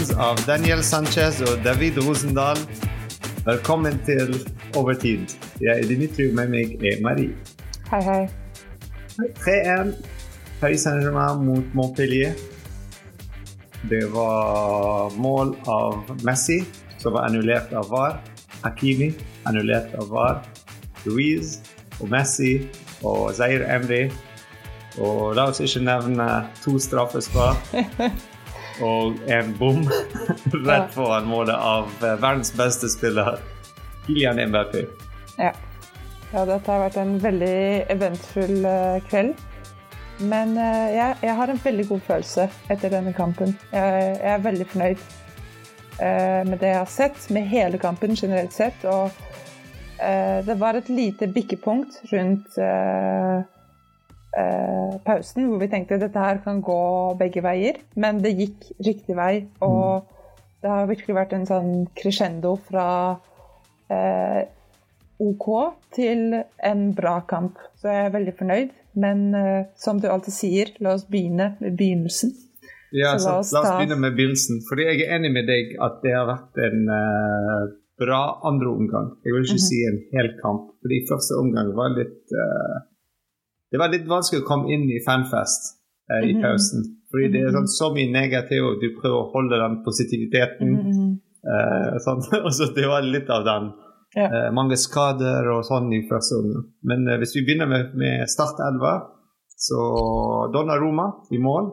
Fans av Daniel Sanchez og David Rosendal. Velkommen til Overtid. Jeg er Dimitri, og med meg er Marie. Hei, hei. 3-1 Paris Saint-Germain mot Montpellier. Det var mål av Messi, som var annullert av VAR. Hakimi annullert av VAR. Louise og Messi og Zaire Emry. Og la oss ikke nevne to straffespark og en bom rett foran målet av verdens beste spiller, Kylian Mbappé. Ja. ja, dette har vært en veldig eventfull eh, kveld. Men ja, jeg, har en veldig god følelse etter denne kampen. Jeg, jeg er veldig fornøyd eh, med det jeg har sett, med hele kampen generelt sett. Og eh, det var et lite bikkepunkt rundt eh, pausen hvor vi tenkte dette her kan gå begge veier. Men det gikk riktig vei, og det har virkelig vært en sånn crescendo fra eh, OK til en bra kamp. Så jeg er veldig fornøyd. Men eh, som du alltid sier, la oss begynne med begynnelsen. Ja, Så så la la oss oss begynne med begynnelsen. Fordi jeg er enig med deg at det har vært en eh, bra andre omgang. Jeg vil ikke Mhm. si en hel kamp, fordi første omgang var litt eh, Det var litt vanskelig å komme inn i fanfest eh, i Mhm. pausen. Fordi det er Mhm. sånn, så mye negativt, du prøver å holde den positiviteten. Mhm. eh, sånn. så det var litt av den. Eh, mange skader og sånn i første omgang. Men eh, hvis vi begynner med, med startelva, så Donnaroma i mål.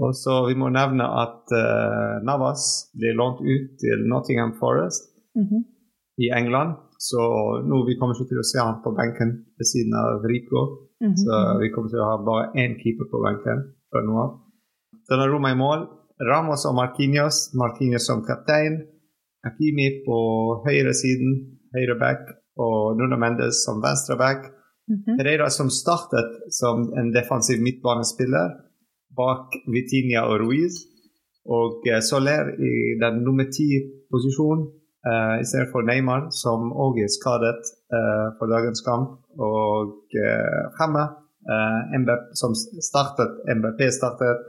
Og så vi må nevne at eh, Navas blir lånt ut til Nottingham Forest i England. Så nå vi kommer ikke til å se han på benken ved siden av Rico. Mhm. Så vi kommer til å ha bare én keeper på benken fra nå av. Donnaroma i mål. Ramos og Marquinhos. Marquinhos som kaptein. Hakimi på høyre siden, høyre back. Og Nuno Mendes som venstre back. Mhm. Pereira som startet som en defensiv midtbanespiller bak Vitinha og Ruiz. Og eh, Soler i den nummer ti-posisjonen uh, for Neymar, som òg er skadet uh, for dagens kamp. Og uh, Hamme, uh, MBP, som startet, MBP startet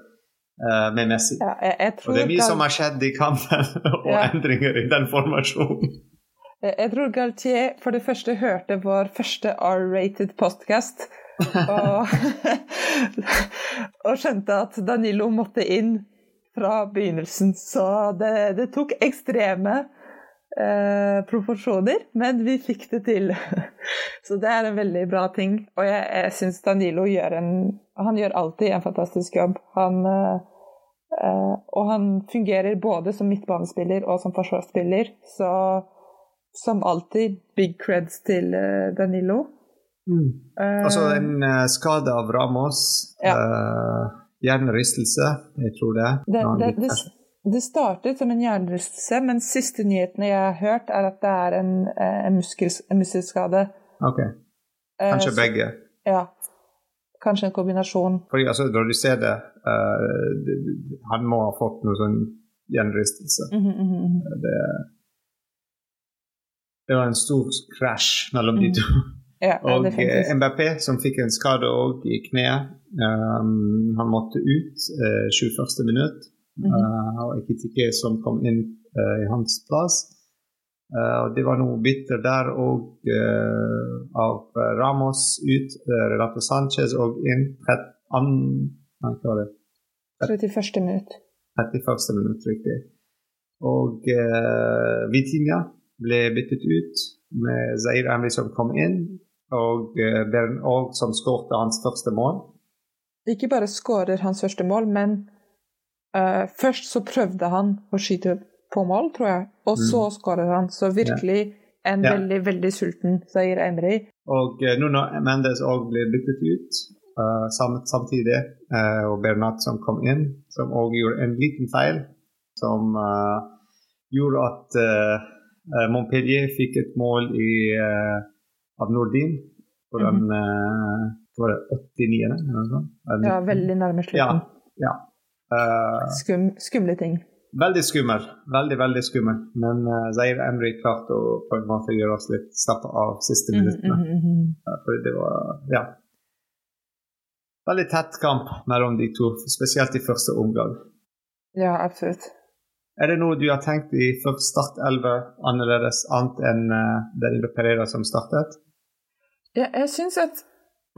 uh, med Messi. Ja, jeg, jeg, Og det er mye Gal- som har skjedd i kampen, og Ja. endringer i den formasjonen. jeg jeg tror Galtier for det første hørte vår første R-rated podcast. Og, og skjønte at Danilo måtte inn fra begynnelsen. Så det, det tok ekstreme eh, proporsjoner, men vi fikk det til. Så det er en veldig bra ting. Og jeg, jeg syns Danilo gjør en Han gjør alltid en fantastisk jobb. Han eh, Og han fungerer både som midtbanespiller og som forsvarsspiller. Så som alltid, big creds til eh, Danilo. Eh, Altså en eh, skade av Ramos. Ja. Uh, hjernerystelse, jeg tror det. det, det, det. Det startet som en hjernerystelse, men siste nyhetene jeg har hørt, er at det er en, eh, en, muskel, en muskelskade. Ok, Eh, Kanskje så- begge. Ja. Kanskje en kombinasjon. Fordi altså, Når du ser det, eh, det- Han må ha fått noe sånn hjernerystelse. Mm -hmm, mm -hmm. Det, det var en stor krasj mellom de Mhm. to. Ja, Og MBP, eh, som fikk en skade òg i kneet. Um, han måtte ut uh, 21. minutt. Mhm. Eh, og Ekitike som kom inn eh, i hans plass. Uh, det var noe bitter der òg av eh, Ramos ut, uh, Renato Sanchez og inn et annet hva var det? 31. minutt. 31. minutt, riktig. Og uh, Vitinha ble byttet ut med Zair Amri som kom inn, og uh, Bern Aag som skårte hans første mål. Ikke bare skårer hans første mål, men eh, først så prøvde han å skyte på mål, tror jeg, og så skårer han. Så virkelig en Mm. Ja. veldig, veldig sulten seier Emry. Og uh, Nuno Mendes òg ble byttet ut uh, sam samtidig, uh, og Bernat som kom inn, som òg gjorde en liten feil, som uh, gjorde at uh, uh, Montpellier fikk et mål i, uh, av Nordin på den uh, var det 89. eller noe sånt? Ja, veldig nærme Ja. slutten. ja. Uh, Skum, skumle ting. veldig skummel. Veldig, veldig skummel. Men uh, Zaire Emry klarte å på en måte gjøre oss litt slappe av siste minuttene. Mm, mm, mm, Ja, Fordi det var ja. Veldig tett kamp mellom de to, spesielt i første omgang. Ja, absolutt. Er det noe du har tenkt i først startelve annerledes, annet enn uh, Danilo Pereira som startet? Ja, jeg syns at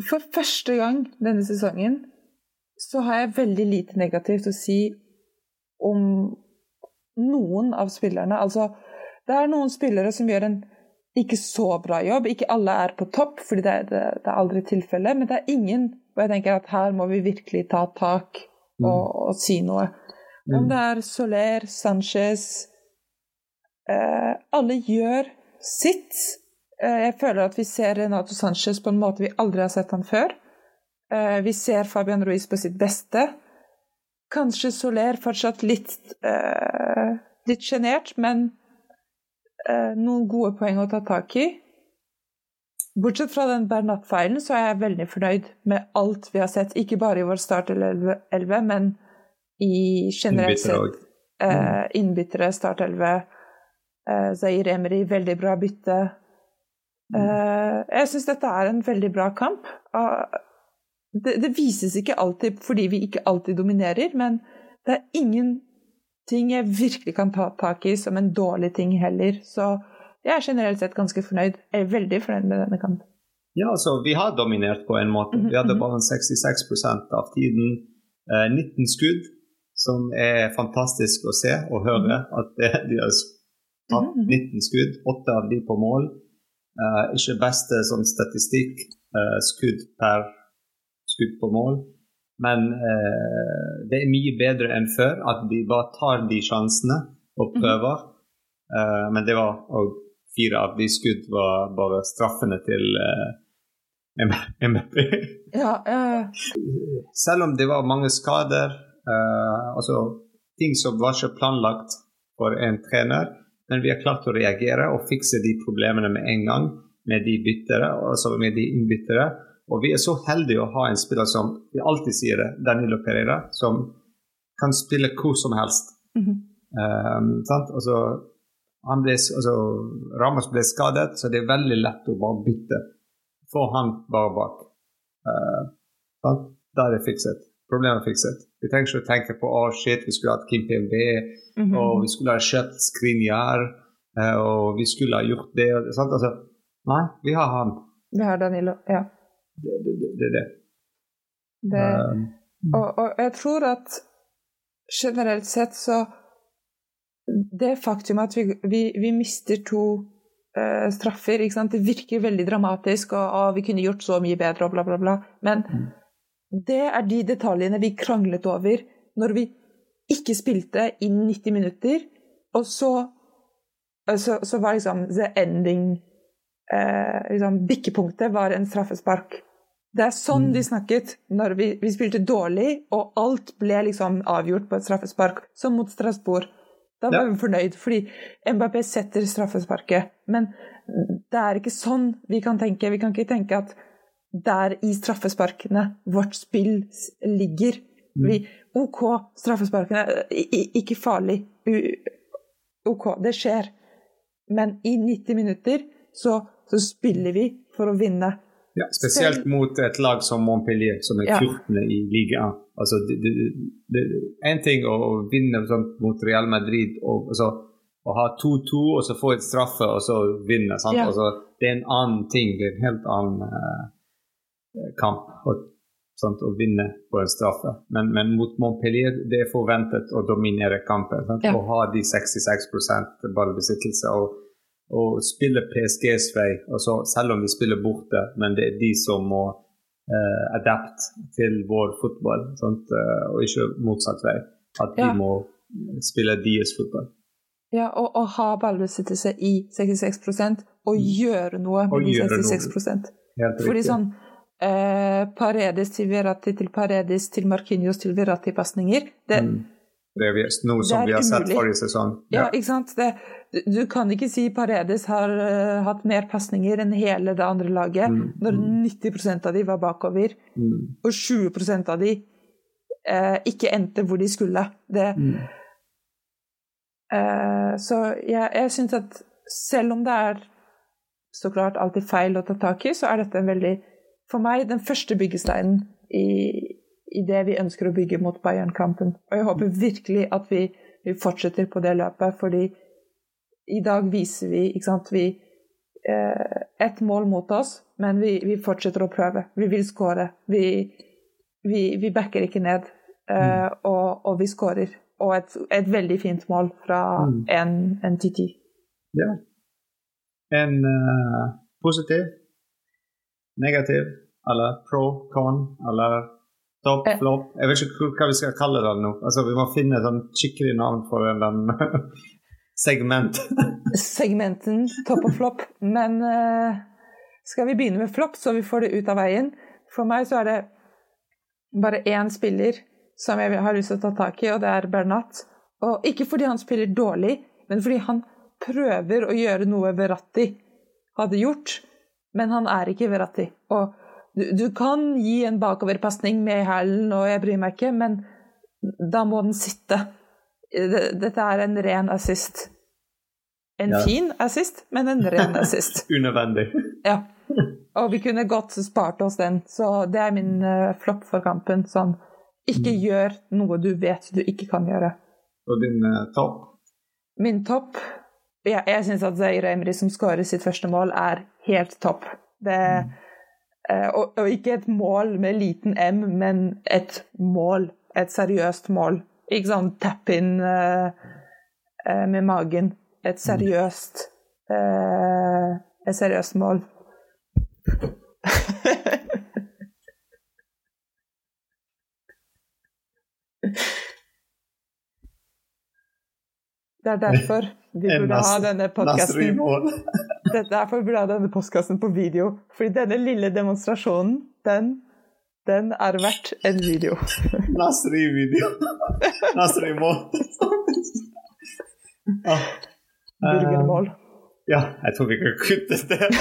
for første gang denne sesongen så har jeg veldig lite negativt å si om noen av spillerne. Altså, det er noen spillere som gjør en ikke så bra jobb. Ikke alle er på topp, fordi det, det, det er aldri tilfellet. Men det er ingen og jeg tenker at her må vi virkelig ta tak og, mm. og si noe. Om mm. det er Soler, Sanchez eh, Alle gjør sitt. Eh, jeg føler at vi ser Renato Sanchez på en måte vi aldri har sett han før. Eh, vi ser Fabian Ruiz på sitt beste. Kanskje Soler fortsatt litt uh, litt sjenert, men uh, noen gode poeng å ta tak i. Bortsett fra den Bernat-feilen, så er jeg veldig fornøyd med alt vi har sett. Ikke bare i vår start 11, men i generelt sett uh, innbyttere, startelve. Uh, Zair Emry, veldig bra bytte. Uh, jeg syns dette er en veldig bra kamp. Uh, det, det, vises ikke alltid fordi vi ikke alltid dominerer, men det er ingenting jeg virkelig kan ta tak i som en dårlig ting heller. Så jeg er generelt sett ganske fornøyd. Jeg er veldig fornøyd med denne kampen. Ja, altså, vi har dominert på en måte. Vi hadde mhm. bare 66% av tiden. Eh, 19 skudd, som er fantastisk å se og høre. Mhm. At de har tatt 19 mhm, skudd, åtte av de på mål. Eh, ikke beste sånn statistikk, eh, skudd per skudd på mål. Men eh, det er mye bedre enn før at de bare tar de sjansene og mhm. prøver. Mm. Eh, men det var òg fire av de skudd var bare straffene til eh, MBP. Ja, Selv om det var mange skader, eh, altså ting som var ikke planlagt for en trener, men vi har klart å reagere og fikse de problemene med en gang med de byttere, altså med de innbyttere. Og vi er så heldige å ha en spiller som vi alltid sier det, Danilo Pereira, som kan spille hvor som helst. Mm -hmm. um, altså, han ble, altså, Ramos ble skadet, så det er veldig lett å bare bytte. Få han bare bak. Uh, Da er det fikset. Problemet er fikset. Vi trenger ikke å tenke på å oh, shit, vi skulle hatt Kim PMB, mm -hmm. og vi skulle ha kjøpt Skrinjar, uh, og vi skulle ha gjort det. Altså, nei, vi har han. Vi har Danilo, ja det er det. det, det. det um, og, og, jeg tror at generelt sett så Det faktum at vi, vi, vi mister to uh, straffer Det virker veldig dramatisk, og, og, vi kunne gjort så mye bedre, og bla, bla, bla. Men mm. det er de detaljene vi kranglet over når vi ikke spilte i 90 minutter, og så, så, så var liksom the ending eh, liksom, Bikkepunktet var en straffespark. Det er sånn de mm. snakket når vi, vi, spilte dårlig, og alt ble liksom avgjort på et straffespark, som mot Strasbourg. Da var ja. vi fornøyd, fordi MBP setter straffesparket. Men det er ikke sånn vi kan tenke. Vi kan ikke tenke at der i straffesparkene vårt spill ligger. Mm. Vi, OK, straffesparkene, ikke farlig. OK, det skjer. Men i 90 minutter så, så spiller vi for å vinne. Ja, spesielt mot et lag som Montpellier, som er 14. Ja. i ligaen. Altså, en ting å vinne sånn, mot Real Madrid og altså, å ha 2-2 og så få et straffe og så vinne. Ja. Altså, det er en annen ting. Det er en helt annen uh, kamp og, sant, å vinne på en straffe. Men, men, mot Montpellier det er forventet å dominere kampen. Ja. Å ha de 66% ballbesittelse. og og spille PSGs vei. Altså, selv om vi spiller borte, men det er de som må eh, adapt til vår fotball, sant? Eh, og ikke motsatt vei. At de må spille deres fotball. Ja, og, og ha ballbesittelse i 66 og mm. gjøre noe med de 66 noe. Fordi sånn eh, Paredes til Verratti til Paredes til Marquinhos til Verratti-pasninger det, mm. Det, vi, noe som vi har sett forrige sesong. Ja, ja ikke sant. Det, du kan ikke si Paredes har uh, hatt mer pasninger enn hele det andre laget, mm. når 90% av de var bakover, mm. og 20 av de uh, ikke endte hvor de skulle. Det, mm. uh, så jeg, jeg syns at selv om det er så klart alltid feil å ta tak i, så er dette en veldig For meg den første byggesteinen i, i det vi ønsker å bygge mot Bayern-kampen. Og jeg håper virkelig at vi, vi, fortsetter på det løpet, fordi i dag viser vi, ikke sant, vi eh, ett mål mot oss, men vi, vi, fortsetter å prøve. Vi vil skåre. Vi, vi, backer ikke ned, eh, mm. og, og, vi skårer. Og et, et, veldig fint mål fra mm. en, en TT. Ja. En uh, positiv, negativ, eller pro, con, eller Topp, eh. flopp Jeg vet ikke hva vi skal kalle den nå. Altså, Vi må finne et skikkelig navn for den segment. Segmenten topp og flopp. Men uh, skal vi begynne med flopp, så vi får det ut av veien? For meg så er det bare én spiller som jeg har lyst til å ta tak i, og det er Bernat. Og ikke fordi han spiller dårlig, men fordi han prøver å gjøre noe Verratti hadde gjort. Men han er ikke Verratti. Og du, du kan gi en bakoverpasning med hælen, og jeg bryr meg ikke, men da må den sitte. Dette er en ren assist. En ja. fin assist, men en ren assist. Unødvendig. ja. Og vi kunne godt spart oss den, så det er min uh, flopp for kampen. Sånn, ikke mm. gjør noe du vet du ikke kan gjøre. Og din uh, topp? Min topp ja, Jeg syns at Zaire Emry som skårer sitt første mål, er helt topp. Det mm og, og, ikke et mål med liten M, men et mål. Et seriøst mål. Ikke sånn tap in uh, uh, med magen. Et seriøst uh, Et seriøst mål. Det er derfor vi burde ha denne podkasten. Derfor for bra denne postkassen på video. Fordi denne lille demonstrasjonen, den, den er verdt en video. Nasri-video. Nasri-mål. ah. Burgermål. Ja, jeg tror vi kan kutte det.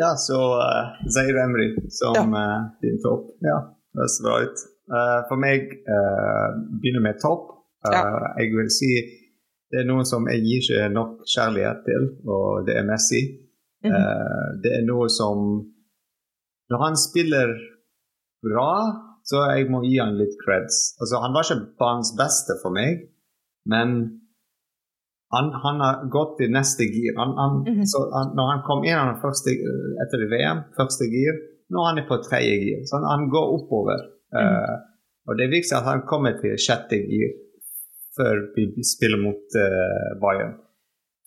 Ja, så uh, Zaid Emry som ja. uh, din topp. Ja, høres bra ut. Uh, for meg uh, begynner med topp. Uh, ja. Jeg vil si det er noe som jeg gir ikke nok kjærlighet til, og det er Messi. Mm -hmm. det er noe som Når han spiller bra, så jeg må gi han litt creds. Altså, han var ikke banens beste for meg, men han, han, har gått i neste gir. Han, han, mm -hmm. så når han kom inn første, etter VM, første gir, nå er han på tredje gir. Så han, går oppover. Mm. Uh, og det viser at han kommer til sjette gir før vi spiller mot uh, Bayern.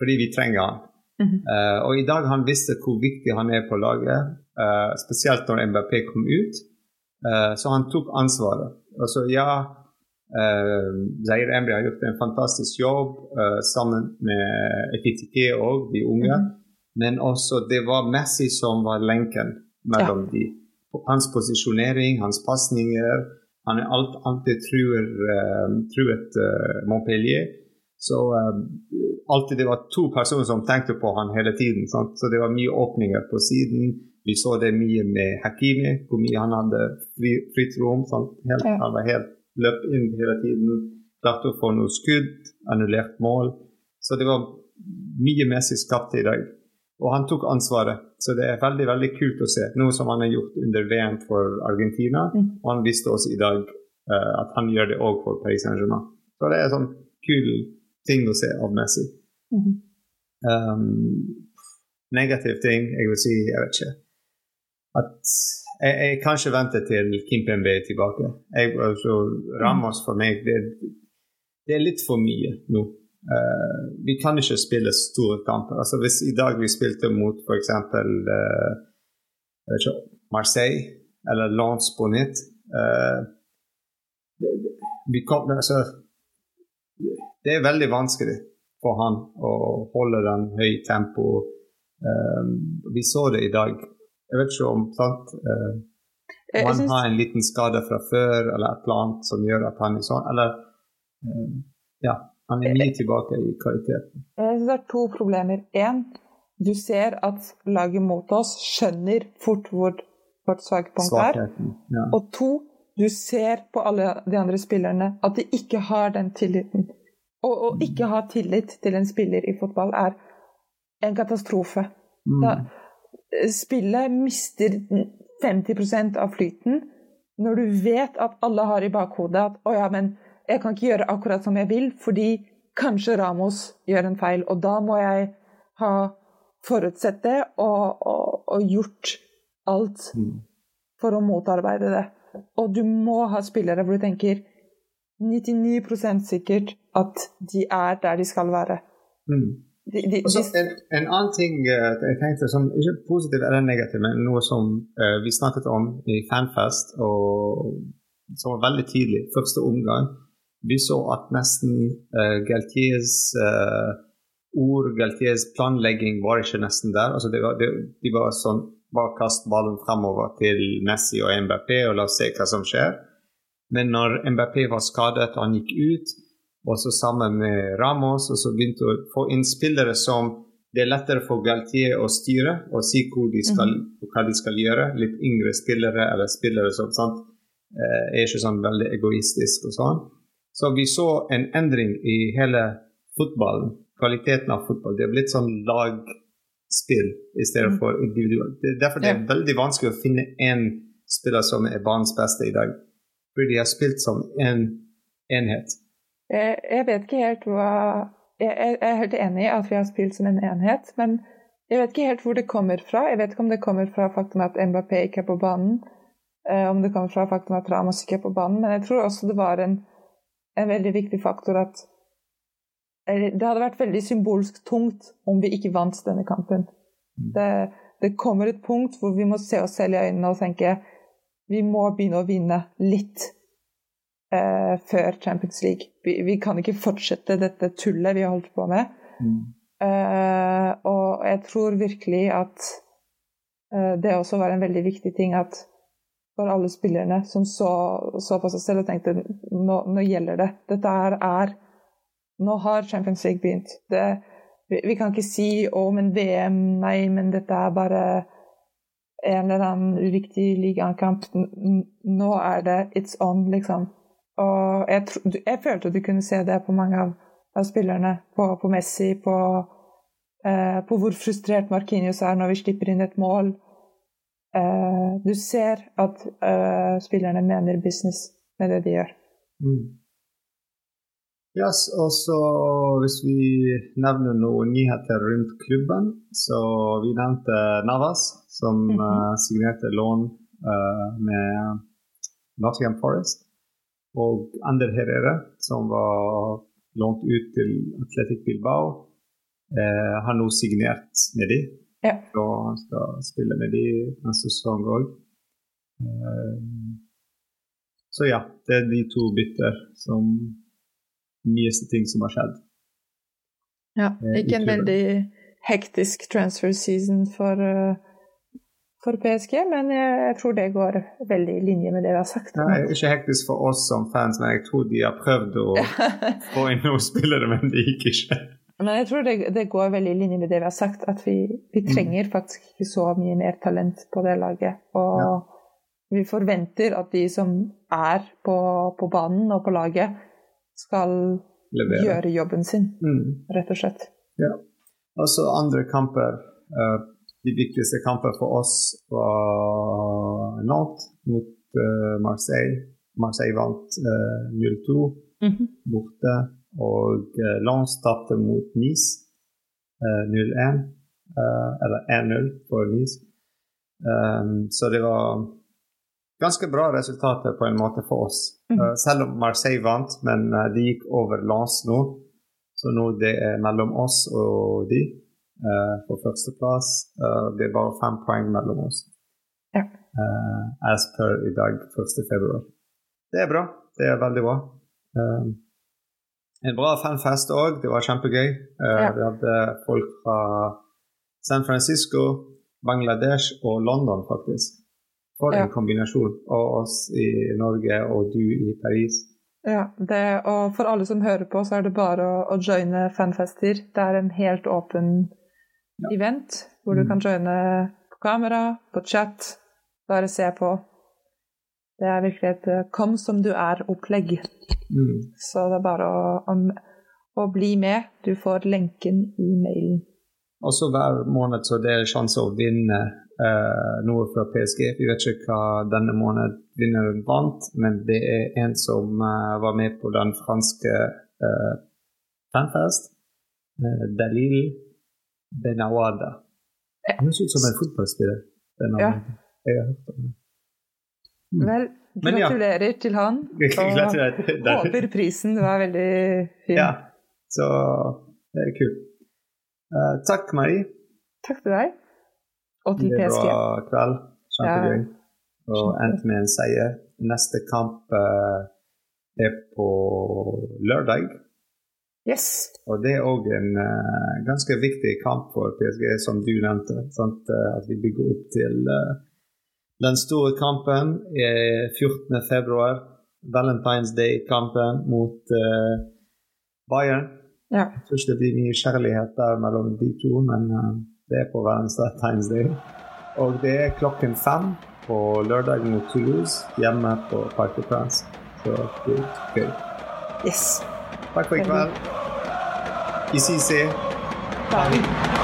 Fordi vi trenger han. Mm. Uh, og i dag han visste hvor viktig han er på laget, spesielt når MBP kom ut. så han tok ansvaret. Altså ja, Uh, Zair Emri har gjort en fantastisk jobb uh, sammen med Ekitike og de unge. Mm. Men også det var Messi som var lenken mellom ja. de. Hans posisjonering, hans pasninger. Han er alt alltid truer, uh, truet Montpellier. Så alltid det var to personer som tenkte på han hele tiden. Sant? Så det var mye åpninger på siden. Vi så det mye med Hakimi, hvor mye han hadde fri, fritt rom. Helt, ja. Han var helt løp inn hele tiden. Klarte å få noe skudd, annullert mål. Så det var mye Messi skapte i dag. Og han tok ansvaret. Så det er veldig veldig kult å se. Noe som han har gjort under VM for Argentina. Mm. Og han viste oss i dag uh, at han gjør det òg for Paris Saint-Germain. Så det er en sånn kul ting å se av Messi. Mm. Um, negativ ting, jeg vil si, jeg vet ikke At jeg, jeg kan ikke vente til Kimpembe er tilbake. Jeg, altså, Ramos for meg, det, det, er litt for mye nå. Uh, vi kan ikke spille store kamper. Altså, hvis i dag vi spilte mot f.eks. Uh, Marseille eller Lance Bonnet uh, det, kom, altså, det er veldig vanskelig for han å holde den høye tempo. Uh, vi så det i dag. Jeg vet ikke om sant? Uh, han har en liten skade fra før eller et eller annet som gjør at han er sånn, eller Ja, han er mye tilbake i kvaliteten. Jeg synes det er to problemer. Én, du ser at laget mot oss skjønner fort hvor vårt svake punkt er. Ja. Og to, du ser på alle de andre spillerne at de ikke har den tilliten. Å ikke ha tillit til en spiller i fotball er en katastrofe. Mm. Da, spillet mister 50% av flyten når du vet at alle har i bakhodet at å ja, men jeg kan ikke gjøre akkurat som jeg vil, fordi kanskje Ramos gjør en feil, og da må jeg ha forutsett det og, og, og gjort alt mm. for å motarbeide det. Og du må ha spillere hvor du tenker 99 sikkert at de er der de skal være. Mm. De, de, Også, en, en, annen ting uh, jeg tenkte som ikke positiv eller negativ, men noe som uh, vi snakket om i Fanfest, og som var veldig tidlig, første omgang. Vi så at nesten uh, Galtiers ord, Galtiers planlegging, var ikke nesten der. Altså, det var, det, de var sånn bare kast ballen fremover til Messi og MBP og la oss se hva som skjer. Men når MBP var skadet han gikk ut, og så sammen med Ramos. Og så begynte å få inn spillere som det er lettere for Galtier å styre og si de skal, mm. hva de skal gjøre. Litt yngre spillere eller spillere som sant, eh, er ikke sånn veldig egoistisk og sånn. Så vi så en endring i hele fotballen, kvaliteten av fotball. Det er blitt sånn lagspill i stedet mm. for individuelt. Det er derfor det er veldig vanskelig å finne én spiller som er banens beste i dag. Fordi de har spilt som en enhet. Jeg vet ikke helt hva Jeg er helt enig i at vi har spilt som en enhet, men jeg vet ikke helt hvor det kommer fra. Jeg vet ikke om det kommer fra faktum at Mbappé ikke er på banen, eh, om det kommer fra faktum at Ramos ikke er på banen, men jeg tror også det var en, en veldig viktig faktor at det hadde vært veldig symbolsk tungt om vi ikke vant denne kampen. Mm. Det, det, kommer et punkt hvor vi må se oss selv i øynene og tenke vi må begynne å vinne litt eh, før Champions League. Vi, vi, kan ikke fortsette dette tullet vi har holdt på med. Mm. Eh, og jeg tror virkelig at eh, det også var en veldig viktig ting at for alle spillerne som så, så på seg selv og tenkte nå, nå gjelder det. Dette er, er Nå har Champions League begynt. Det, vi, vi, kan ikke si 'å, men VM', nei, men dette er bare en eller annen uviktig ligakamp. Nå er det 'it's on', liksom. Og jeg, jeg, følte du kunne se det på mange av, av spillerne. På, på Messi, på, eh, på, hvor frustrert Markinius er når vi slipper inn et mål. Eh, du ser at uh, spillerne mener business med det de gjør. Mm. Yes, og så Hvis vi nevner noen nyheter rundt klubben, så vi nevnte Navas, som mm -hmm. signerte lån uh, med Nottingham Forest og Ander Herrera, som var lånt ut til Atletic Bilbao, har nå signert med dem. Ja. Så han skal spille med de neste sesong òg. Eh, så ja, det er de to bytter som nyeste ting som har skjedd. Ja, eh, ikke en veldig hektisk transfer season for uh, for PSG, men jeg tror det går veldig i linje med det vi har sagt. Nei, ikke hektisk for oss som fans, men jeg tror de har prøvd å få inn noen spillere, men det gikk ikke. Men jeg tror det, det, går veldig i linje med det vi har sagt, at vi, vi mm. trenger mm. faktisk ikke så mye mer talent på det laget. Og ja. vi forventer at de som er på, på banen og på laget, skal Levere. gjøre jobben sin, mm. rett og slett. Ja. Også andre kamper. Uh, de viktigste kampene for oss var Nantes mot uh, Marseille. Marseille vant uh, 0-2 mm -hmm. borte. Og uh, Lens tapte mot Nice 0-1. eller 1-0 for Nice. Um, så det var ganske bra resultater på en måte for oss. -hmm. selv om Marseille vant, men det gikk over Lens nå. Så nå det er mellom oss og de på eh, førsteplass. Eh, det er bare fem poeng mellom oss. Ja. Eh, as per i dag, 1.2. Det er bra. Det er veldig bra. En bra fanfest òg. Det var kjempegøy. Ja. Vi hadde folk fra San Francisco, Bangladesh og London, faktisk. For en ja. kombinasjon. Og oss i Norge og du i Paris. Ja, det, og for alle som hører på, så er det bare å, å joine fanfester. Det er en helt åpen ja. event, hvor du mm. kan joine på kamera, på chat, bare se på. Det er virkelig et eh, 'kom som du er'-opplegg. Mm. Så det er bare å, å, å, bli med. Du får lenken i mailen. Også hver måned så det er sjanse å vinne uh, noe fra PSG. Vi vet ikke hva denne måneden vinneren vant, men det er en som uh, var med på den franske uh, fanfest. Dalil Benawada. Han høres ut som en fotballspiller. Ja. Jeg har hørt om det. Mm. Vel, gratulerer ja. til han. Og håper prisen var veldig fin. Ja, så det er kult. Uh, takk, Marie. Takk til deg. Og til PSG. Det var kveld. Kjempegøy. Ja. Og endte med en seier. Neste kamp uh, er på lørdag. Yes. Og det er òg en uh, ganske viktig kamp for PSG, som du nevnte. Sant? at vi bygger opp til den store kampen er 14. februar. Valentine's Day-kampen mot Bayern. Ja. Jeg tror ikke det blir mye kjærlighet der mellom de to, men uh, det er på Valentine's Day. Og det er klokken fem på lørdag mot Toulouse, hjemme på Parc de France. Så det er gøy. Yes. Takk for i kveld. Vi ses. Bye.